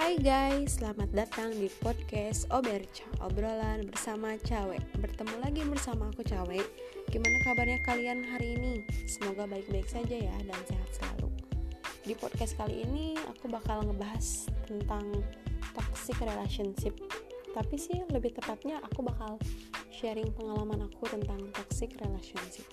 Hai guys, selamat datang di podcast Oberca Obrolan bersama Cawe. Bertemu lagi bersama aku Cawe. Gimana kabarnya kalian hari ini? Semoga baik-baik saja ya dan sehat selalu. Di podcast kali ini aku bakal ngebahas tentang toxic relationship. Tapi sih lebih tepatnya aku bakal sharing pengalaman aku tentang toxic relationship.